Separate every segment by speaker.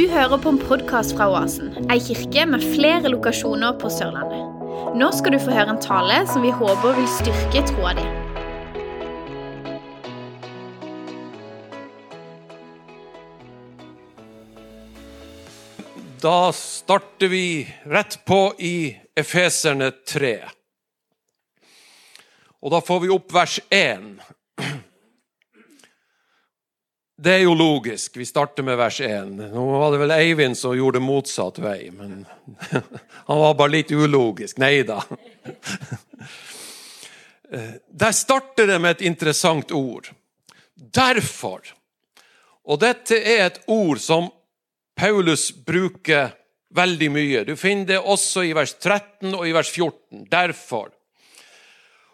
Speaker 1: Du hører på en podkast fra Oasen, ei kirke med flere lokasjoner på Sørlandet. Nå skal du få høre en tale som vi håper vil styrke troa di.
Speaker 2: Da starter vi rett på i Efeserne 3. Og da får vi opp vers 1. Det er jo logisk. Vi starter med vers 1. Nå var det vel Eivind som gjorde motsatt vei, men han var bare litt ulogisk. Nei da. Der starter det med et interessant ord. Derfor. Og dette er et ord som Paulus bruker veldig mye. Du finner det også i vers 13 og i vers 14. Derfor.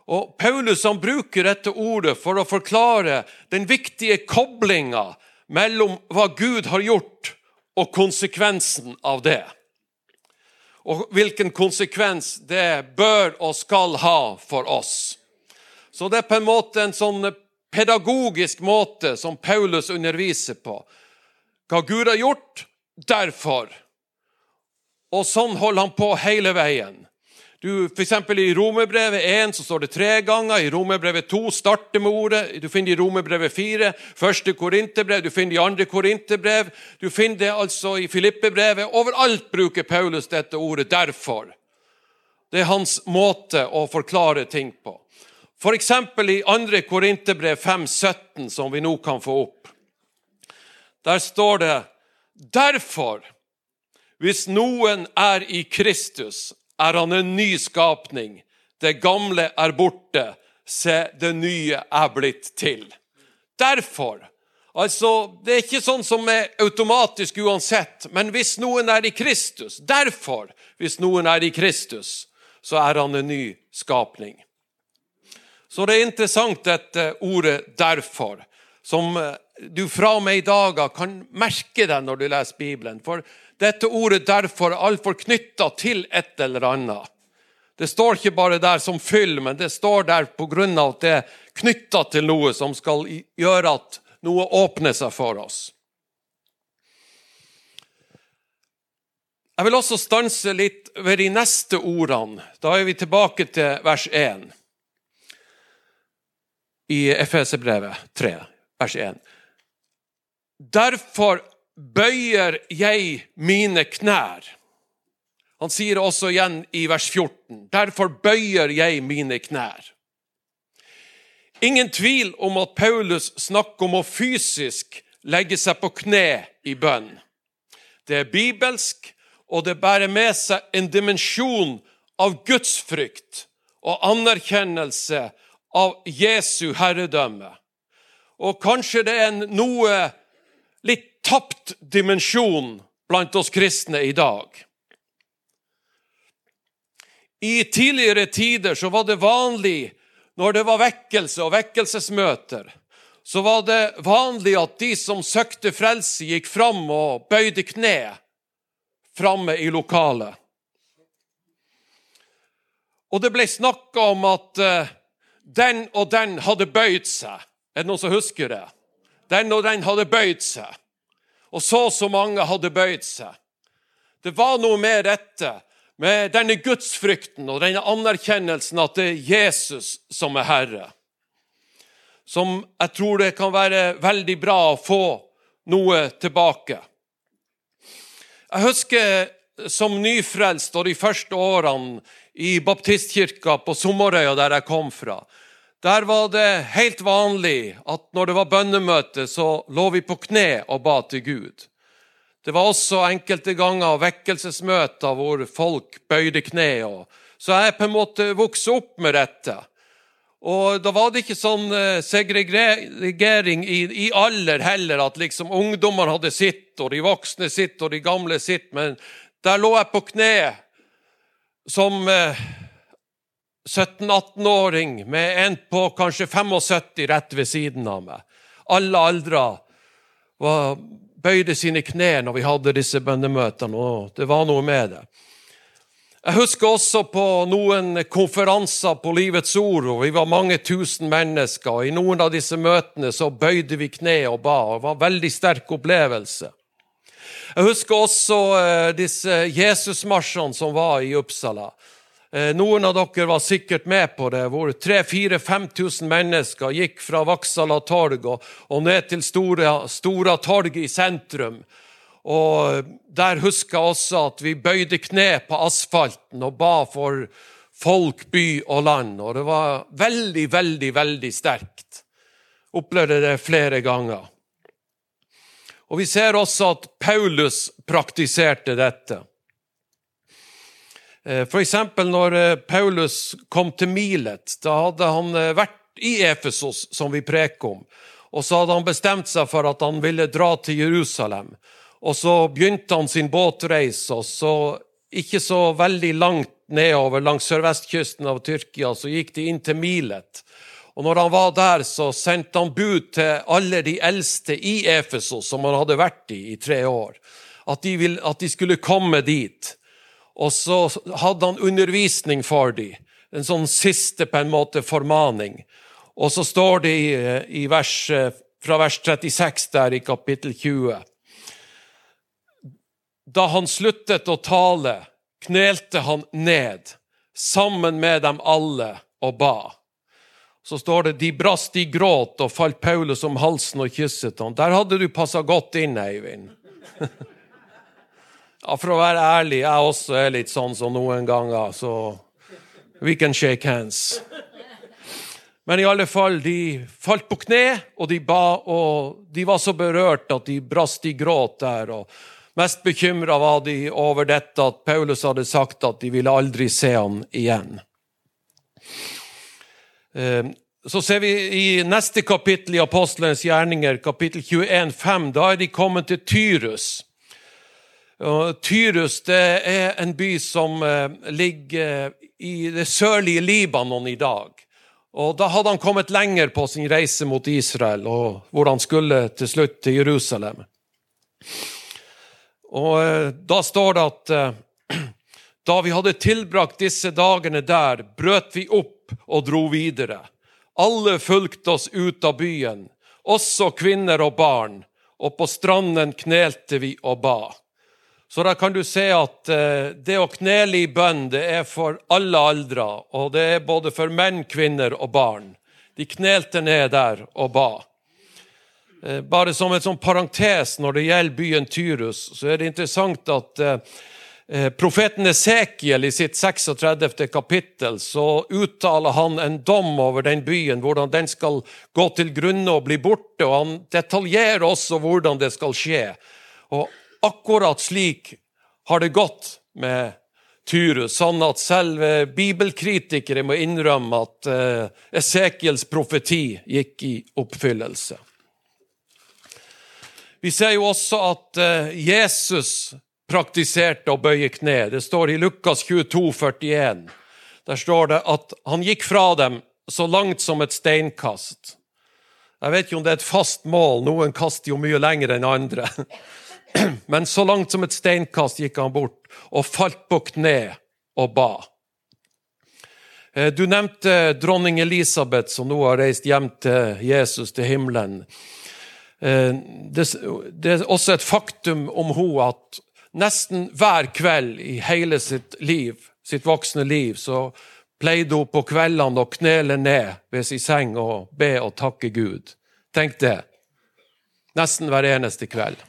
Speaker 2: Og Paulus han bruker dette ordet for å forklare den viktige koblinga mellom hva Gud har gjort, og konsekvensen av det. Og hvilken konsekvens det bør og skal ha for oss. Så det er på en måte en sånn pedagogisk måte som Paulus underviser på. Hva Gud har gjort, derfor. Og sånn holder han på hele veien. Du, for I Romerbrevet 1 så står det tre ganger, i Romerbrevet 2 starter med ordet, du finner det i Romerbrevet 4, første Korinterbrev, du finner det i andre Korinterbrev, du finner det altså i Filippebrevet. Overalt bruker Paulus dette ordet 'derfor'. Det er hans måte å forklare ting på. Eksempel i andre Korinterbrev 5,17, som vi nå kan få opp. Der står det Derfor, hvis noen er i Kristus, er han en ny skapning. Det gamle er borte, se, det nye er blitt til. Derfor. Altså, Det er ikke sånn som er automatisk uansett, men hvis noen er i Kristus Derfor, hvis noen er i Kristus, så er han en ny skapning. Så det er interessant, dette ordet 'derfor', som du fra og med i dag kan merke deg når du leser Bibelen. For dette ordet 'derfor' er altfor knytta til et eller annet. Det står ikke bare der som fyll, men det står der pga. at det er knytta til noe som skal gjøre at noe åpner seg for oss. Jeg vil også stanse litt ved de neste ordene. Da er vi tilbake til vers 1 i Efeserbrevet 3, vers 1. Derfor bøyer jeg mine knær. Han sier også igjen i vers 14.: Derfor bøyer jeg mine knær. Ingen tvil om at Paulus snakker om å fysisk legge seg på kne i bønn. Det er bibelsk, og det bærer med seg en dimensjon av gudsfrykt og anerkjennelse av Jesu herredømme. Og kanskje det er en noe litt tapt dimensjon blant oss kristne i dag. I tidligere tider så var det vanlig, når det var vekkelse og vekkelsesmøter, så var det vanlig at de som søkte frelse, gikk fram og bøyde kne framme i lokalet. Og det ble snakka om at uh, den og den hadde bøyd seg. Er det noen som husker det? Den og den hadde bøyd seg. Og så og så mange hadde bøyd seg. Det var noe med dette, med denne gudsfrykten og denne anerkjennelsen at det er Jesus som er Herre, som jeg tror det kan være veldig bra å få noe tilbake. Jeg husker som nyfrelst og de første årene i baptistkirka på Sommerøya, der jeg kom fra. Der var det helt vanlig at når det var bønnemøte, så lå vi på kne og ba til Gud. Det var også enkelte ganger vekkelsesmøter hvor folk bøyde kne. Så jeg på en måte vokste opp med dette. Og Da var det ikke sånn eh, segregering i, i alder heller, at liksom ungdommer hadde sitt, og de voksne sitt, og de gamle sitt. Men der lå jeg på kne som eh, 17-18-åring med en på kanskje 75 rett ved siden av meg. Alle aldre var, bøyde sine kne når vi hadde disse bønnemøtene, og det var noe med det. Jeg husker også på noen konferanser på Livets Ord, og vi var mange tusen mennesker. og I noen av disse møtene så bøyde vi kne og ba. og Det var en veldig sterk opplevelse. Jeg husker også eh, disse Jesusmarsjene som var i Uppsala. Eh, noen av dere var sikkert med på det, hvor 3000-5000 mennesker gikk fra Vaksala torg og, ned til Stora, Stora torg i sentrum. Og Der husker jeg også at vi bøyde kne på asfalten og ba for folk, by og land. Og det var veldig, veldig, veldig sterkt. Opplevde det flere ganger. Og Vi ser også at Paulus praktiserte dette. Eh, F.eks. når eh, Paulus kom til Milet. Da hadde han eh, vært i Efesos, som vi preker om. Og så hadde han bestemt seg for at han ville dra til Jerusalem. Og så begynte han sin båtreise, og så ikke så veldig langt nedover langs sørvestkysten av Tyrkia, så gikk de inn til Milet. Og når han var der, så sendte han bud til alle de eldste i Efesos, som han hadde vært i i tre år, at de, ville, at de skulle komme dit. Og så hadde han undervisning for dem, en sånn siste på en måte formaning. Og så står det i, i vers, fra vers 36 der i kapittel 20 Da han sluttet å tale, knelte han ned sammen med dem alle og ba så står det de brast i gråt og falt Paulus om halsen og kysset han. Der hadde du passa godt inn, Eivind. ja, for å være ærlig, jeg også er litt sånn som noen ganger, så we can shake hands. Men i alle fall, de falt på kne, og de ba, og de var så berørt at de brast i gråt der. og Mest bekymra var de over dette at Paulus hadde sagt at de ville aldri se ham igjen. Eh, så ser vi i neste kapittel i Apostelens gjerninger, kapittel 21, 5, da er de kommet til Tyrus. Tyrus det er en by som eh, ligger i det sørlige Libanon i dag. Og Da hadde han kommet lenger på sin reise mot Israel, og hvor han skulle til slutt til Jerusalem. Og eh, Da står det at da vi hadde tilbrakt disse dagene der, brøt vi opp og dro videre. Alle fulgte oss ut av byen, også kvinner og barn, og på stranden knelte vi og ba. Så da kan du se at eh, det å knele i bønn, det er for alle aldre, og det er både for menn, kvinner og barn. De knelte ned der og ba. Eh, bare som en sånn parentes når det gjelder byen Tyrus, så er det interessant at eh, profeten Esekiel i sitt 36. kapittel så uttaler han en dom over den byen, hvordan den skal gå til grunne og bli borte. og Han detaljerer også hvordan det skal skje. Og akkurat slik har det gått med Tyrus, sånn at selve bibelkritikere må innrømme at eh, Esekiels profeti gikk i oppfyllelse. Vi ser jo også at eh, Jesus praktiserte å bøye kne. Det står i Lukas 22, 41. Der står det at han gikk fra dem så langt som et steinkast. Jeg vet ikke om det er et fast mål, noen kaster jo mye lenger enn andre. Men så langt som et steinkast gikk han bort og falt på kne og ba. Eh, du nevnte dronning Elisabeth, som nå har reist hjem til Jesus, til himmelen. Eh, det er også et faktum om henne at Nesten hver kveld i hele sitt liv, sitt voksne liv, så pleide hun på kveldene å knele ned ved sin seng og be og takke Gud. Tenk det. Nesten hver eneste kveld.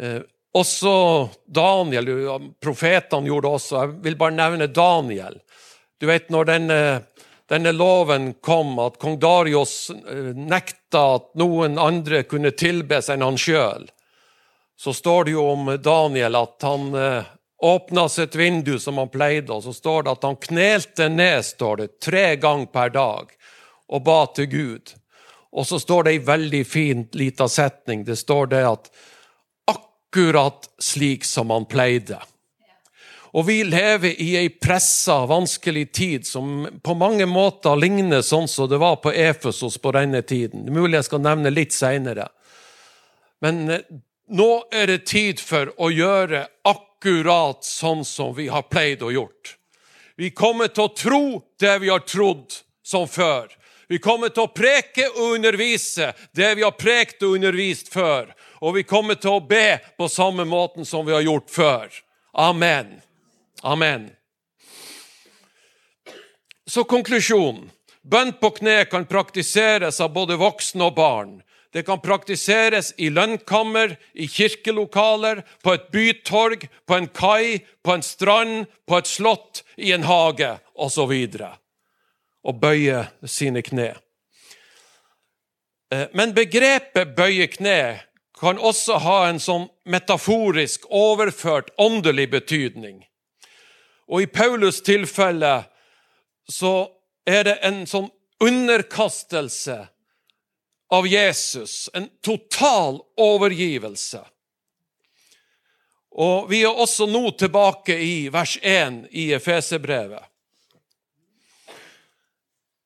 Speaker 2: Eh, også Daniel, profetene gjorde også. Jeg vil bare nevne Daniel. Du vet når denne, denne loven kom, at kong Darius eh, nekta at noen andre kunne tilbes enn han sjøl så står det jo om Daniel at han eh, åpna sitt vindu som han pleide, og så står det at han knelte ned står det, tre ganger per dag og ba til Gud. Og så står det ei veldig fin lita setning. Det står det at akkurat slik som han pleide. Og vi lever i ei pressa, vanskelig tid som på mange måter ligner sånn som det var på Efesos på denne tiden. Det er mulig jeg skal nevne litt seinere. Men eh, nå er det tid for å gjøre akkurat sånn som vi har pleid å gjort. Vi kommer til å tro det vi har trodd som før. Vi kommer til å preke og undervise det vi har prekt og undervist før. Og vi kommer til å be på samme måten som vi har gjort før. Amen. Amen. Så konklusjonen. Bønn på kne kan praktiseres av både voksne og barn. Det kan praktiseres i lønnkammer, i kirkelokaler, på et bytorg, på en kai, på en strand, på et slott, i en hage osv. Å bøye sine kne. Eh, men begrepet 'bøye kne' kan også ha en sånn metaforisk, overført åndelig betydning. Og i Paulus' tilfelle så er det en sånn underkastelse av Jesus. En total overgivelse. Og Vi er også nå tilbake i vers 1 i Efeserbrevet.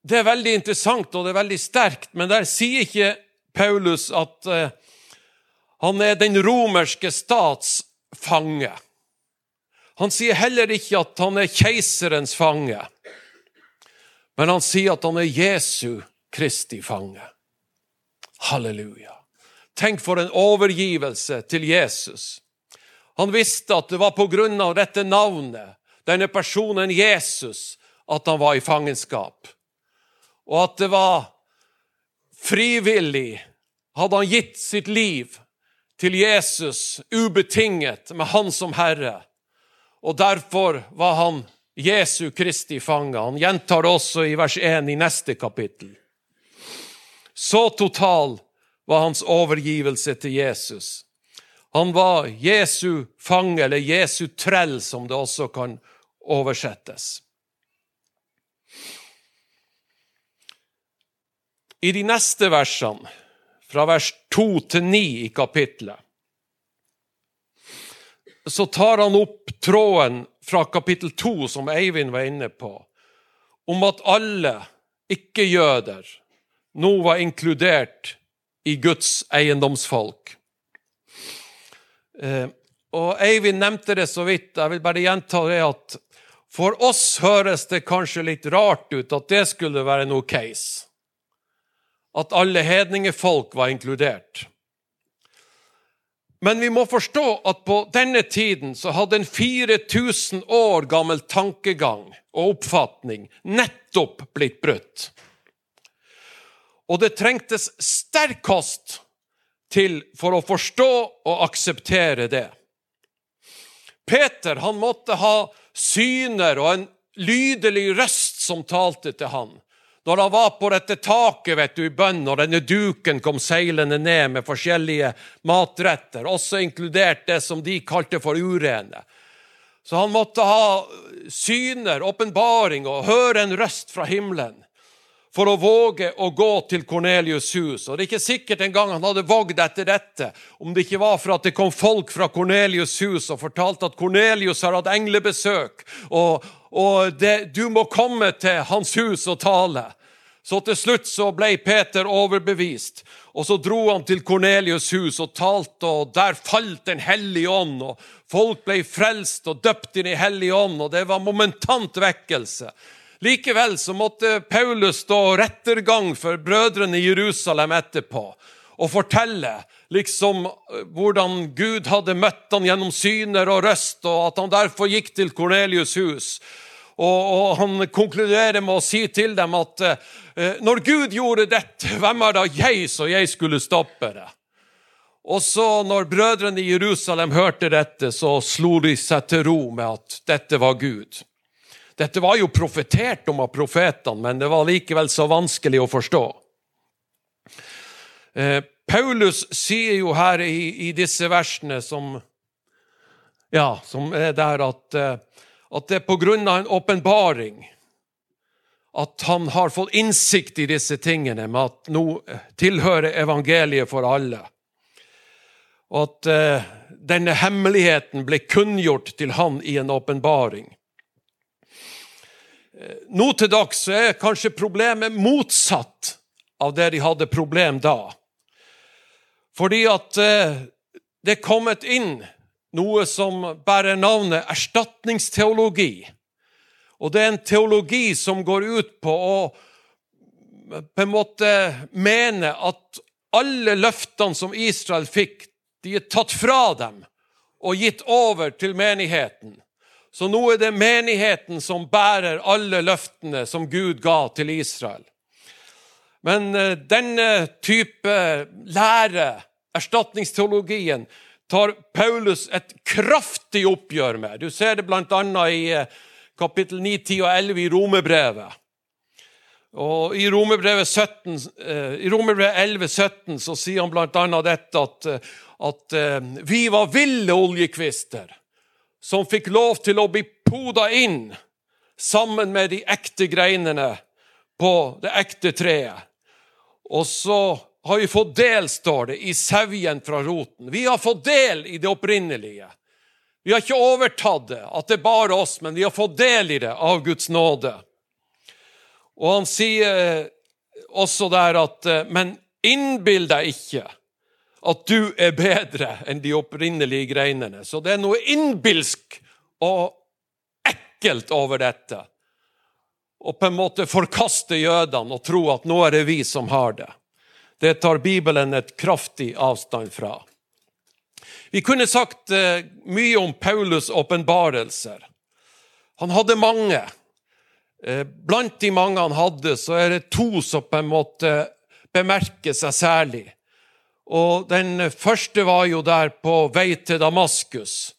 Speaker 2: Det er veldig interessant og det er veldig sterkt, men der sier ikke Paulus at uh, han er den romerske stats fange. Han sier heller ikke at han er keiserens fange, men han sier at han er Jesu Kristi fange. Halleluja. Tenk for en overgivelse til Jesus. Han visste at det var på grunn av dette navnet, denne personen Jesus, at han var i fangenskap. Og at det var frivillig hadde han gitt sitt liv til Jesus ubetinget, med Han som Herre. Og derfor var han Jesu Kristi fange. Han gjentar det også i vers 1 i neste kapittel. Så total var hans overgivelse til Jesus. Han var Jesu fange, eller Jesu trell, som det også kan oversettes. I de neste versene, fra vers 2 til 9 i kapittelet, så tar han opp tråden fra kapittel 2, som Eivind var inne på, om at alle ikke-jøder nå var inkludert i Guds eiendomsfolk. Eh, og Eivind nevnte det så vidt, jeg vil bare gjenta det at for oss høres det kanskje litt rart ut at det skulle være noe case. At alle hedningefolk var inkludert. Men vi må forstå at på denne tiden så hadde en 4000 år gammel tankegang og oppfatning nettopp blitt brutt. Og det trengtes sterk kost til for å forstå og akseptere det. Peter han måtte ha syner og en lydelig røst som talte til han. Når han var på dette taket vet du, i bønn, og denne duken kom seilende ned med forskjellige matretter, også inkludert det som de kalte for urene. Så han måtte ha syner, åpenbaring og høre en røst fra himmelen for å våge å gå til Kornelius' hus. Og Det er ikke sikkert engang han hadde vågd etter dette, om det ikke var for at det kom folk fra Kornelius' hus og fortalte at Kornelius har hatt englebesøk, og, og det, du må komme til hans hus og tale. Så til slutt så ble Peter overbevist, og så dro han til Kornelius' hus og talte, og der falt Den hellige ånd, og folk ble frelst og døpt inn i Hellig ånd, og det var momentant vekkelse. Likevel så måtte Paulus stå rettergang for brødrene i Jerusalem etterpå og fortelle liksom eh, hvordan Gud hadde møtt han gjennom syner og røst, og at han derfor gikk til Kornelius' hus. Og, og, han konkluderer med å si til dem at eh, når Gud gjorde dette, hvem er da jeg så jeg skulle stoppe det? Og så, når brødrene i Jerusalem hørte dette, så slo de seg til ro med at dette var Gud. Dette var jo profetert om av profetene, men det var likevel så vanskelig å forstå. Eh, Paulus sier jo her i, i, disse versene som, ja, som er der, at, eh, at det er på grunn av en åpenbaring at han har fått innsikt i disse tingene, med at nå tilhører evangeliet for alle. Og at eh, denne hemmeligheten ble kunngjort til han i en åpenbaring. Nå til dags er kanskje problemet motsatt av det de hadde problem da. Fordi at eh, det er kommet inn noe som bærer navnet erstatningsteologi. Og det er en teologi som går ut på å på en måte mene at alle løftene som Israel fikk, de er tatt fra dem og gitt over til menigheten. Så nå er det menigheten som bærer alle løftene som Gud ga til Israel. Men eh, denne type lære, erstatningsteologien, tar Paulus et kraftig oppgjør med. Du ser det bl.a. i eh, kapittel 9, 10 og 11 i Romerbrevet. Og I Romerbrevet 17, eh, i Romerbrevet 11, 17 så sier han bl.a. dette at, at vi var ville oljekvister som fikk lov til å bli poda inn sammen med de ekte greinene på det ekte treet. Og så har vi fått del, står det, i sevjen fra roten. Vi har fått del i det opprinnelige. Vi har ikke overtatt det, at det er bare oss, men vi har fått del i det av Guds nåde. Og han sier også der at Men innbill deg ikke at du er bedre enn de opprinnelige greinene. Så det er noe innbilsk og ekkelt over dette. Og på en måte forkaste jødene og tro at nå er det vi som har det. Det tar Bibelen et kraftig avstand fra. Vi kunne sagt eh, mye om Paulus' åpenbarelser. Han hadde mange. Eh, blant de mange han hadde, så er det to som på en måte bemerker seg særlig. Og Den første var jo der på vei til Damaskus,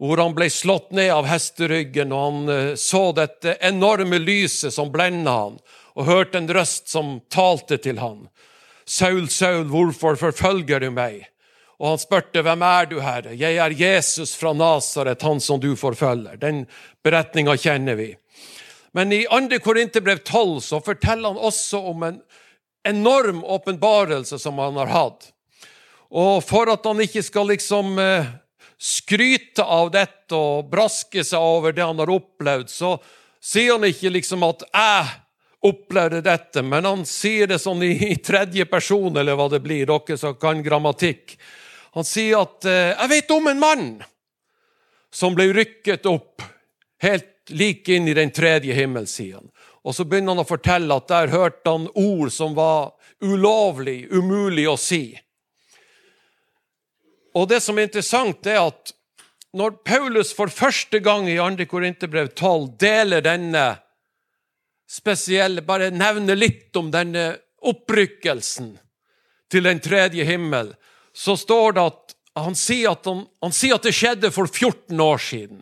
Speaker 2: hvor han ble slått ned av hesteryggen, og han eh, så dette enorme lyset som blenda han, og hørte en røst som talte til han. Saul, Saul, hvorfor forfølger du meg? Og han spurte, hvem er du, Herre? Jeg er Jesus fra Nasaret, han som du forfølger. Den beretninga kjenner vi. Men i 2. Korinterbrev 12 så forteller han også om en enorm åpenbarelse som han har hatt. Og for at han ikke skal liksom eh, skryte av dette og braske seg over det han har opplevd, så sier han ikke liksom at 'jeg opplevde dette, men han sier det sånn i, i tredje person, eller hva det blir, dere som kan grammatikk. Han sier at eh, 'jeg vet om en mann som ble rykket opp helt like inn i den tredje himmelsiden'. Og så begynner han å fortelle at der hørte han ord som var ulovlig, umulig å si. Og det som er interessant, er at når Paulus for første gang i 2. Korinterbrev 12 deler denne spesielle Bare nevner litt om denne opprykkelsen til den tredje himmel, så står det at han sier at, han, han sier at det skjedde for 14 år siden.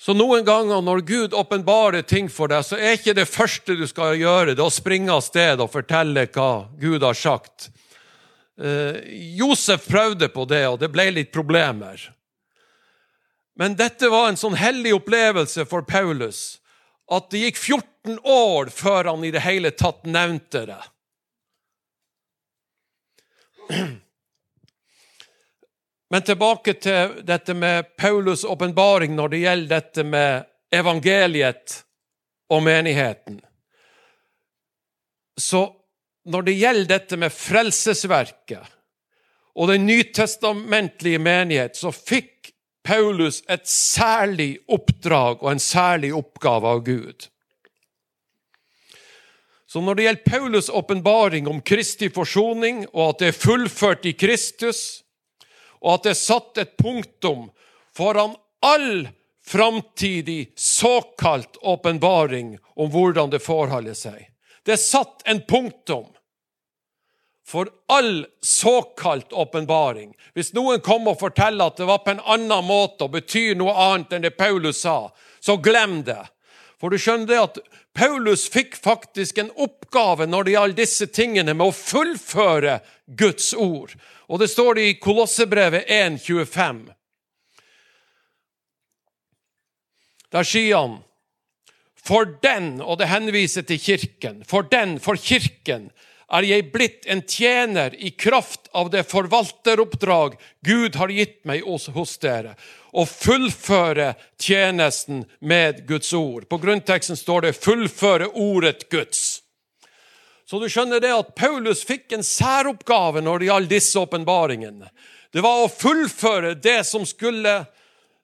Speaker 2: Så noen ganger når Gud åpenbarer ting for deg, så er ikke det første du skal gjøre, det å springe av sted og fortelle hva Gud har sagt. Eh, Josef prøvde på det, og det ble litt problemer. Men dette var en sånn hellig opplevelse for Paulus at det gikk 14 år før han i det hele tatt nevnte det. Men tilbake til dette med Paulus' åpenbaring når det gjelder dette med evangeliet og menigheten. Så når det gjelder dette med frelsesverket og den nytestamentlige menighet, så fikk Paulus et særlig oppdrag og en særlig oppgave av Gud. Så når det gjelder Paulus' åpenbaring om Kristi forsoning, og at det er fullført i Kristus, og at det er satt et punktum foran all framtidig såkalt åpenbaring om hvordan det forholder seg. Det er satt en punktum for all såkalt åpenbaring. Hvis noen kommer og forteller at det var på en annen måte og betyr noe annet enn det Paulus sa, så glem det. For du skjønner det at Paulus fikk faktisk en oppgave når det gjaldt disse tingene, med å fullføre Guds ord. Og det står det i Kolossebrevet 1,25. Der sier han For den, og det henviser til kirken, for den, for kirken, er jeg blitt en tjener i kraft av det forvalteroppdrag Gud har gitt meg hos, dere, å fullføre tjenesten med Guds ord. På grunnteksten står det 'fullføre ordet Guds'. Så du skjønner det at Paulus fikk en særoppgave når det gjaldt disse åpenbaringene. Det var å fullføre det som skulle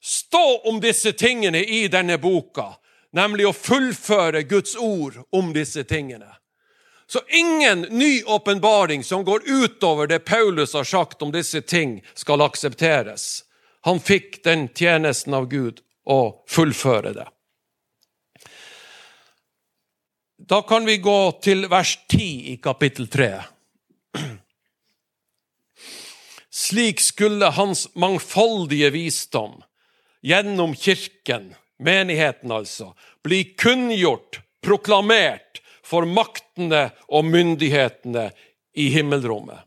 Speaker 2: stå om disse tingene i denne boka. nemlig å fullføre Guds ord om disse tingene. Så ingen ny åpenbaring som går utover det Paulus har sagt om disse ting, skal aksepteres. Han fikk den tjenesten av Gud å fullføre det. Da kan vi gå til vers 10 i kapittel 3. Slik skulle hans mangfoldige visdom gjennom kirken, menigheten altså, bli kunngjort, proklamert, for maktene og myndighetene i himmelrommet.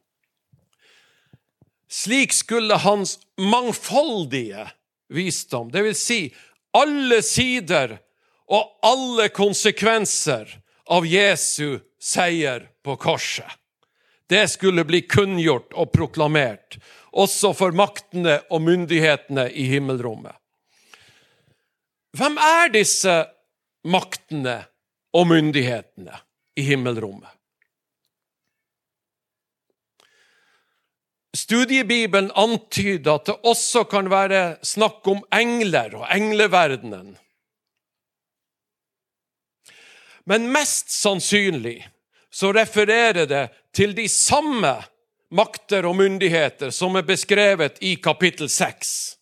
Speaker 2: Slik skulle hans mangfoldige visdom, dvs. Si alle sider og alle konsekvenser av Jesu seier på korset. Det skulle bli kunngjort og proklamert, også for maktene og myndighetene i himmelrommet. Hvem er disse maktene og myndighetene i himmelrommet. Studiebibelen antyder at det også kan være snakk om engler og engleverdenen. Men mest sannsynlig så refererer det til de samme makter og myndigheter som er beskrevet i kapittel 6,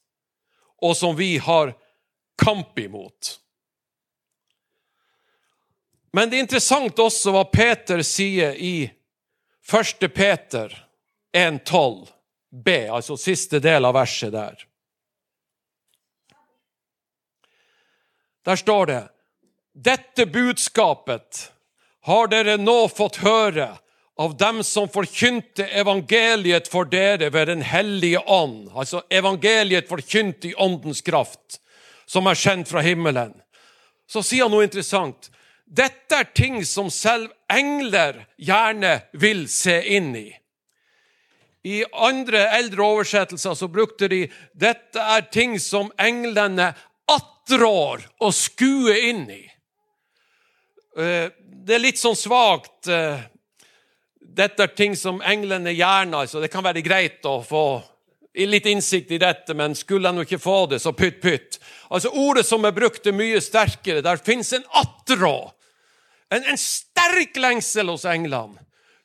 Speaker 2: og som vi har kamp imot. Men det er interessant også hva Peter sier i 1. Peter 1,12 b, altså siste del av verset der. Der står det Dette budskapet har dere nå fått høre av dem som forkynte evangeliet for dere ved Den hellige ånd. Altså evangeliet forkynt i åndens kraft, som er kjent fra himmelen. Så sier han noe interessant. Dette er ting som selv engler gjerne vil se inn i. I andre eldre oversettelser så brukte de 'dette er ting som englene attrår å skue inn i'. Eh, det er litt sånn svakt. Eh, dette er ting som englene gjerne altså Det kan være greit å få litt innsikt i dette, men skulle han ikke få det, så pytt, pytt. Altså Ordet som er brukt, er mye sterkere. Der fins en attrå en, en sterk lengsel hos englene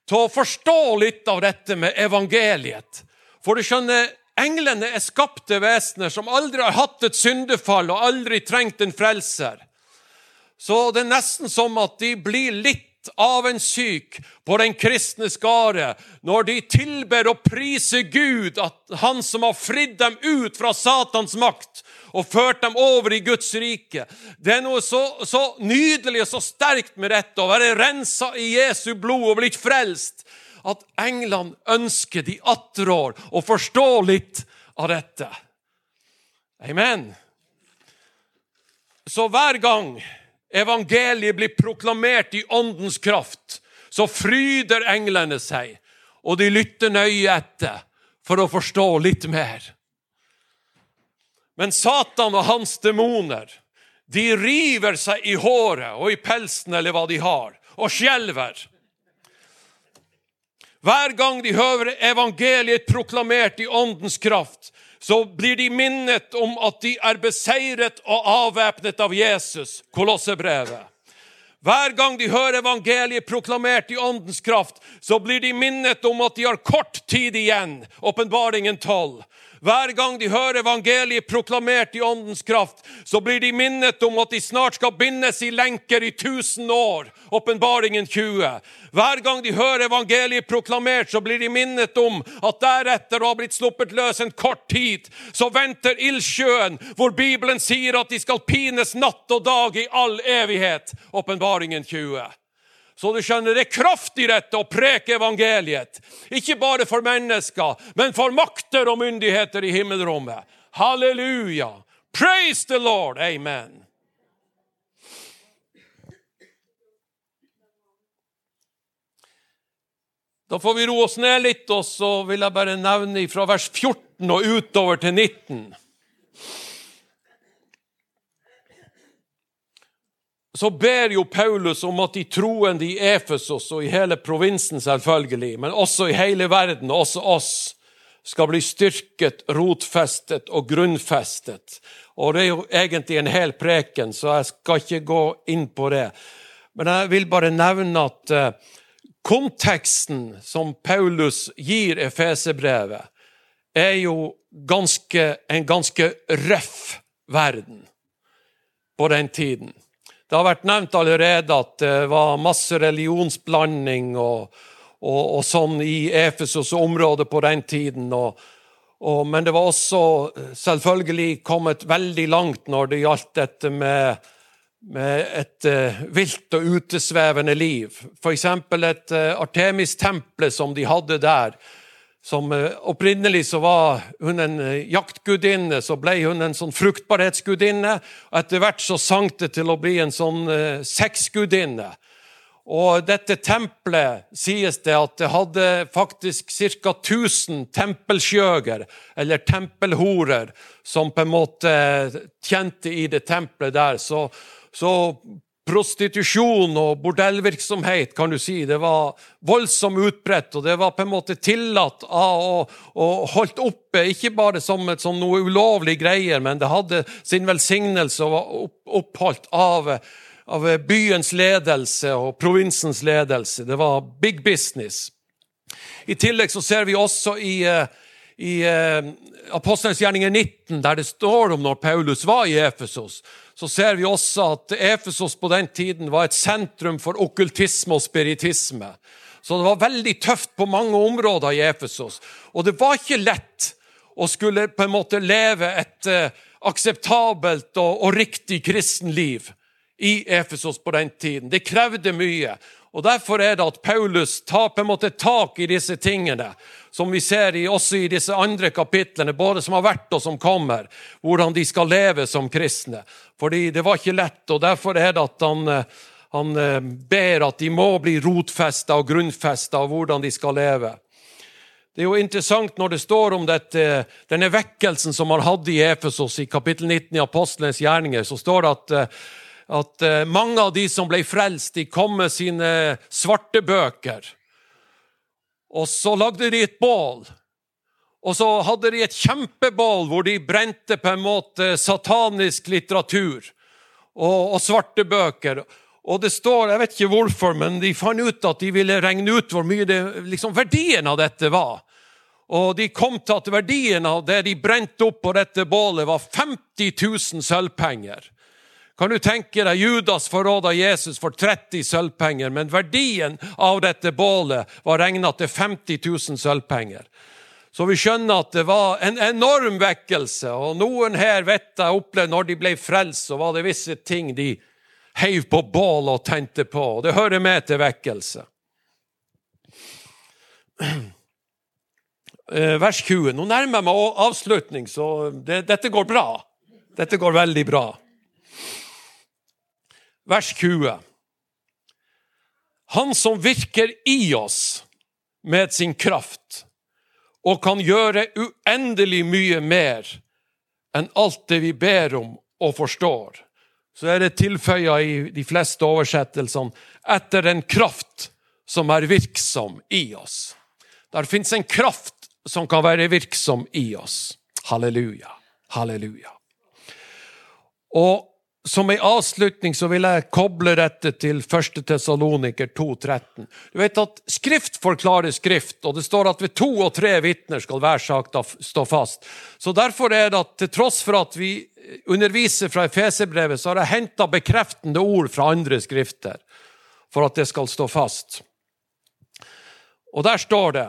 Speaker 2: til å forstå litt av dette med evangeliet. For du skjønner, englene er skapte vesener som aldri har hatt et syndefall og aldri trengt en frelser. Så det er nesten som at de blir litt avundssyk på den kristne skare når de tilber og priser Gud, at Han som har fridd dem ut fra Satans makt og ført dem over i Guds rike. Det er noe så, så nydelig og så sterkt med dette, å være rensa i Jesu blod og blitt frelst, at England ønsker de atterår å forstå litt av dette. Amen. Så hver gang evangeliet blir proklamert i åndens kraft, så fryder englene seg, og de lytter nøye etter for å forstå litt mer. Men Satan og hans demoner de river seg i håret og i pelsen eller hva de har, og skjelver. Hver gang de hører evangeliet proklamert i åndens kraft, så blir de minnet om at de er beseiret og avvæpnet av Jesus. Kolossebrevet. Hver gang de hører evangeliet proklamert i åndens kraft, så blir de minnet om at de har kort tid igjen. Åpenbaringen 12. Hver gang de hører evangeliet proklamert i åndens kraft, så blir de minnet om at de snart skal bindes i lenker i 1000 år. Åpenbaringen 20. Hver gang de hører evangeliet proklamert, så blir de minnet om at deretter å ha blitt sluppet løs en kort tid, så venter ildsjøen, hvor Bibelen sier at de skal pines natt og dag i all evighet. Åpenbaringen 20. Så du skjønner, det er kraft i dette å preke evangeliet. Ikke bare for mennesker, men for makter og myndigheter i himmelrommet. Halleluja! Praise the Lord! Amen. Da får vi roe oss ned litt, og så vil jeg bare nevne fra vers 14 og utover til 19. så ber jo Paulus om at de troende i Efesos og i hele provinsen selvfølgelig, men også i hele verden, også oss, skal bli styrket, rotfestet og grunnfestet. Og det er jo egentlig en hel preken, så jeg skal ikke gå inn på det. Men jeg vil bare nevne at eh, konteksten som Paulus gir Efesebrevet, er jo ganske, en ganske røff verden på den tiden. Det har vært nevnt allerede at det var masse religionsblanding og, og, og sånn i Efesos-området på den tiden. Og, men det var også selvfølgelig kommet veldig langt når det gjaldt dette med, med et uh, vilt og utesvevende liv. F.eks. et uh, Artemis-tempel som de hadde der som eh, Opprinnelig så var hun en eh, jaktgudinne, så ble hun en sånn fruktbarhetsgudinne. og Etter hvert så sank det til å bli en sånn uh, sexgudinne. Og dette tempelet sies det at det hadde faktisk ca. 1000 tempelskjøger, eller tempelhorer, som på en måte tjente i det tempelet der. Så, så prostitusjon og bordellvirksomhet, kan du si. Det var voldsomt utbredt, og det var på en måte tillatt og, og holdt oppe, ikke bare som, et, som noe ulovlig greier, men det hadde sin velsignelse og var oppholdt av, av byens ledelse og provinsens ledelse. Det var big business. I tillegg så ser vi også i, eh, i eh, Apostelens gjerninger 19, der det står om når Paulus var i Efesos, så ser vi også at Efesos på den tiden var et sentrum for okkultisme og spiritisme. Så det var veldig tøft på mange områder i Efesos. Og det var ikke lett å skulle på en måte leve et eh, akseptabelt og, og riktig kristenliv i Efesos på den tiden. Det krevde mye. Og Derfor er det at Paulus tar på en måte tak i disse tingene, som vi ser i, også i disse andre kapitlene, både som har vært og som kommer, hvordan de skal leve som kristne. Fordi det var ikke lett, og derfor er det at han, eh, han eh, ber at de må bli rotfesta og grunnfesta av hvordan de skal leve. Det er jo interessant når det står om dette, denne vekkelsen som han hadde i Efesos, i kapittel 19 i Apostlenes gjerninger, så står det at eh, at mange av de som ble frelst, de kom med sine svarte bøker. Og så lagde de et bål. Og så hadde de et kjempebål hvor de brente på en måte satanisk litteratur og, og svarte bøker. Og det står, Jeg vet ikke hvorfor, men de fant ut at de ville regne ut hvor mye det, liksom, verdien av dette var. Og de kom til at verdien av det de brente opp på dette bålet, var 50 000 sølvpenger. Kan du tenke deg Judas forråda Jesus for 30 sølvpenger, men verdien av dette bålet var regna til 50 000 sølvpenger. Så vi skjønner at det var en enorm vekkelse. Og noen her vet jeg opplevde når de ble frelst, så var det visse ting de heiv på bål og tente på. Og det hører med til vekkelse. Eh, vers 20. Nå nærmer jeg meg avslutning, så det, dette går bra. Dette går veldig bra vers 20. Han som virker i oss med sin kraft og kan gjøre uendelig mye mer enn alt det vi ber om og forstår. Så er det tilføya i de fleste oversettelsene etter en kraft som er virksom i oss. Der fins en kraft som kan være virksom i oss. Halleluja. Halleluja. Og som en avslutning så vil jeg koble dette til 1. Tessaloniker 2,13. Du vet at Skrift forklarer Skrift, og det står at ved to og tre vitner skal hver sak stå fast. Så Derfor er det at til tross for at vi underviser fra Efeserbrevet, så har jeg henta bekreftende ord fra andre skrifter for at det skal stå fast. Og der står det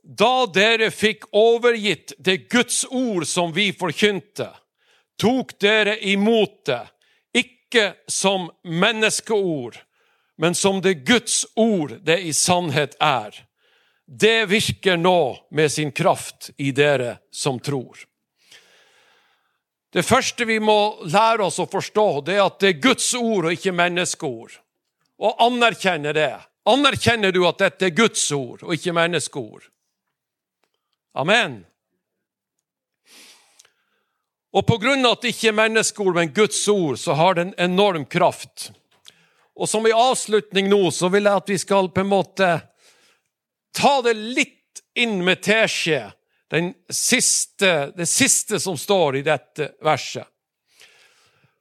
Speaker 2: Da dere fikk overgitt det Guds ord som vi forkynte, tok dere imot det, ikke som menneskeord, men som det Guds ord det i sannhet er. Det virker nå med sin kraft i dere som tror. Det første vi må lære oss å forstå, det er at det er Guds ord og ikke menneskeord. Og anerkjenne det. Anerkjenner du at dette er Guds ord og ikke menneskeord? Amen. Og av at det ikke er menneskeord, men Guds ord, så har det en enorm kraft. Og som i avslutning nå, så vil jeg at vi skal på en måte ta det litt inn med teskje siste, det siste som står i dette verset.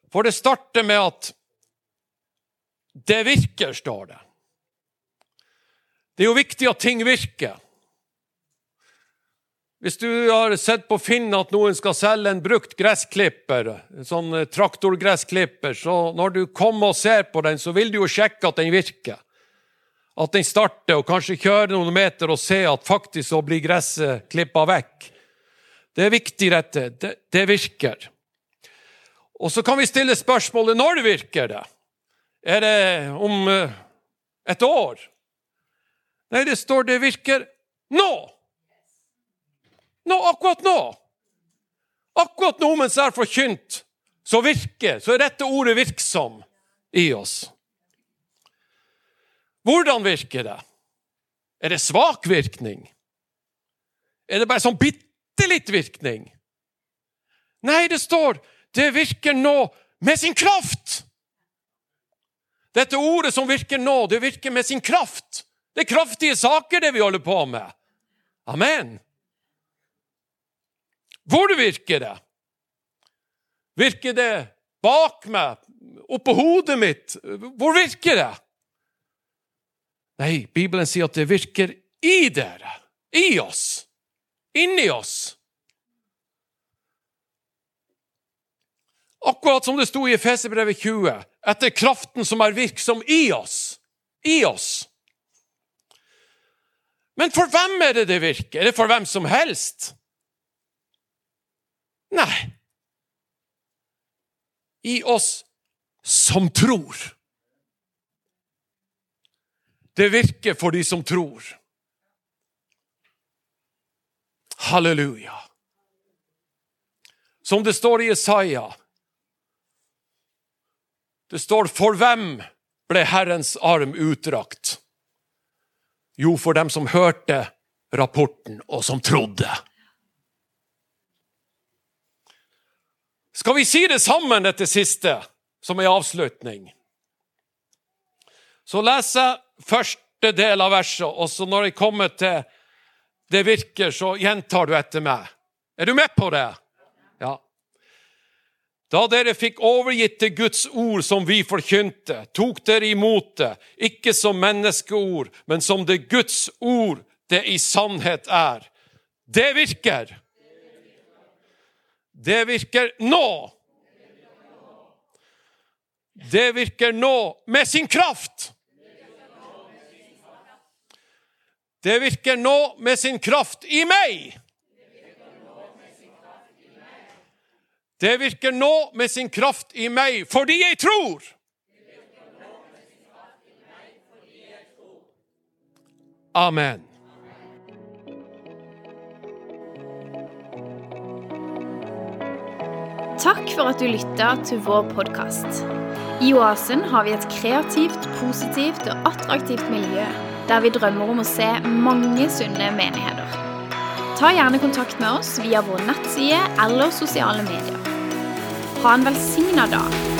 Speaker 2: For det starter med at det virker, står det. Det er jo viktig at ting virker. Hvis du har sett på Finn at noen skal selge en brukt gressklipper, en sånn traktorgressklipper, så når du kommer og ser på den, så vil du jo sjekke at den virker. At den starter, og kanskje kjøre noen meter og se at faktisk så blir gresset klippa vekk. Det er viktig, dette. Det, det virker. Og så kan vi stille spørsmålet når virker det? Er det om eh, et år? Nei, det står det virker nå. Nå, akkurat nå. Akkurat nå mens jeg har forkynt, så virker, så er dette ordet virksom i oss. Hvordan virker det? Er det svak virkning? Er det bare sånn bitte litt virkning? Nei, det står det virker nå med sin kraft. Dette ordet som virker nå, det virker med sin kraft. Det er kraftige saker, det vi holder på med. Amen. Hvor virker det? Virker det bak meg? Oppå hodet mitt? Hvor virker det? Nei, Bibelen sier at det virker i dere. I oss. Inni oss. Akkurat som det sto i Efeserbrevet 20, etter kraften som er virksom i oss. I oss. Men for hvem er det det virker? Er det for hvem som helst? Nei. I oss som tror. Det virker for de som tror. Halleluja. Som det står i Isaiah. Det står 'For hvem ble Herrens arm utdrakt?' Jo, for dem som hørte rapporten, og som trodde. Skal vi si det sammen, dette siste, som en avslutning? Så leser jeg første del av verset, og så når jeg kommer til det virker, så gjentar du etter meg. Er du med på det? Ja. Da dere fikk overgitt det Guds ord som vi forkynte, tok dere imot det, ikke som menneskeord, men som det Guds ord det i sannhet er. Det virker. Det virker nå. Det virker nå med sin kraft. Det virker nå med sin kraft i meg. Det virker nå med sin kraft i meg fordi jeg tror. Amen.
Speaker 1: Takk for at du lytta til vår podkast. I Oasen har vi et kreativt, positivt og attraktivt miljø der vi drømmer om å se mange sunne menigheter. Ta gjerne kontakt med oss via vår nettside eller sosiale medier. Ha en velsigna dag.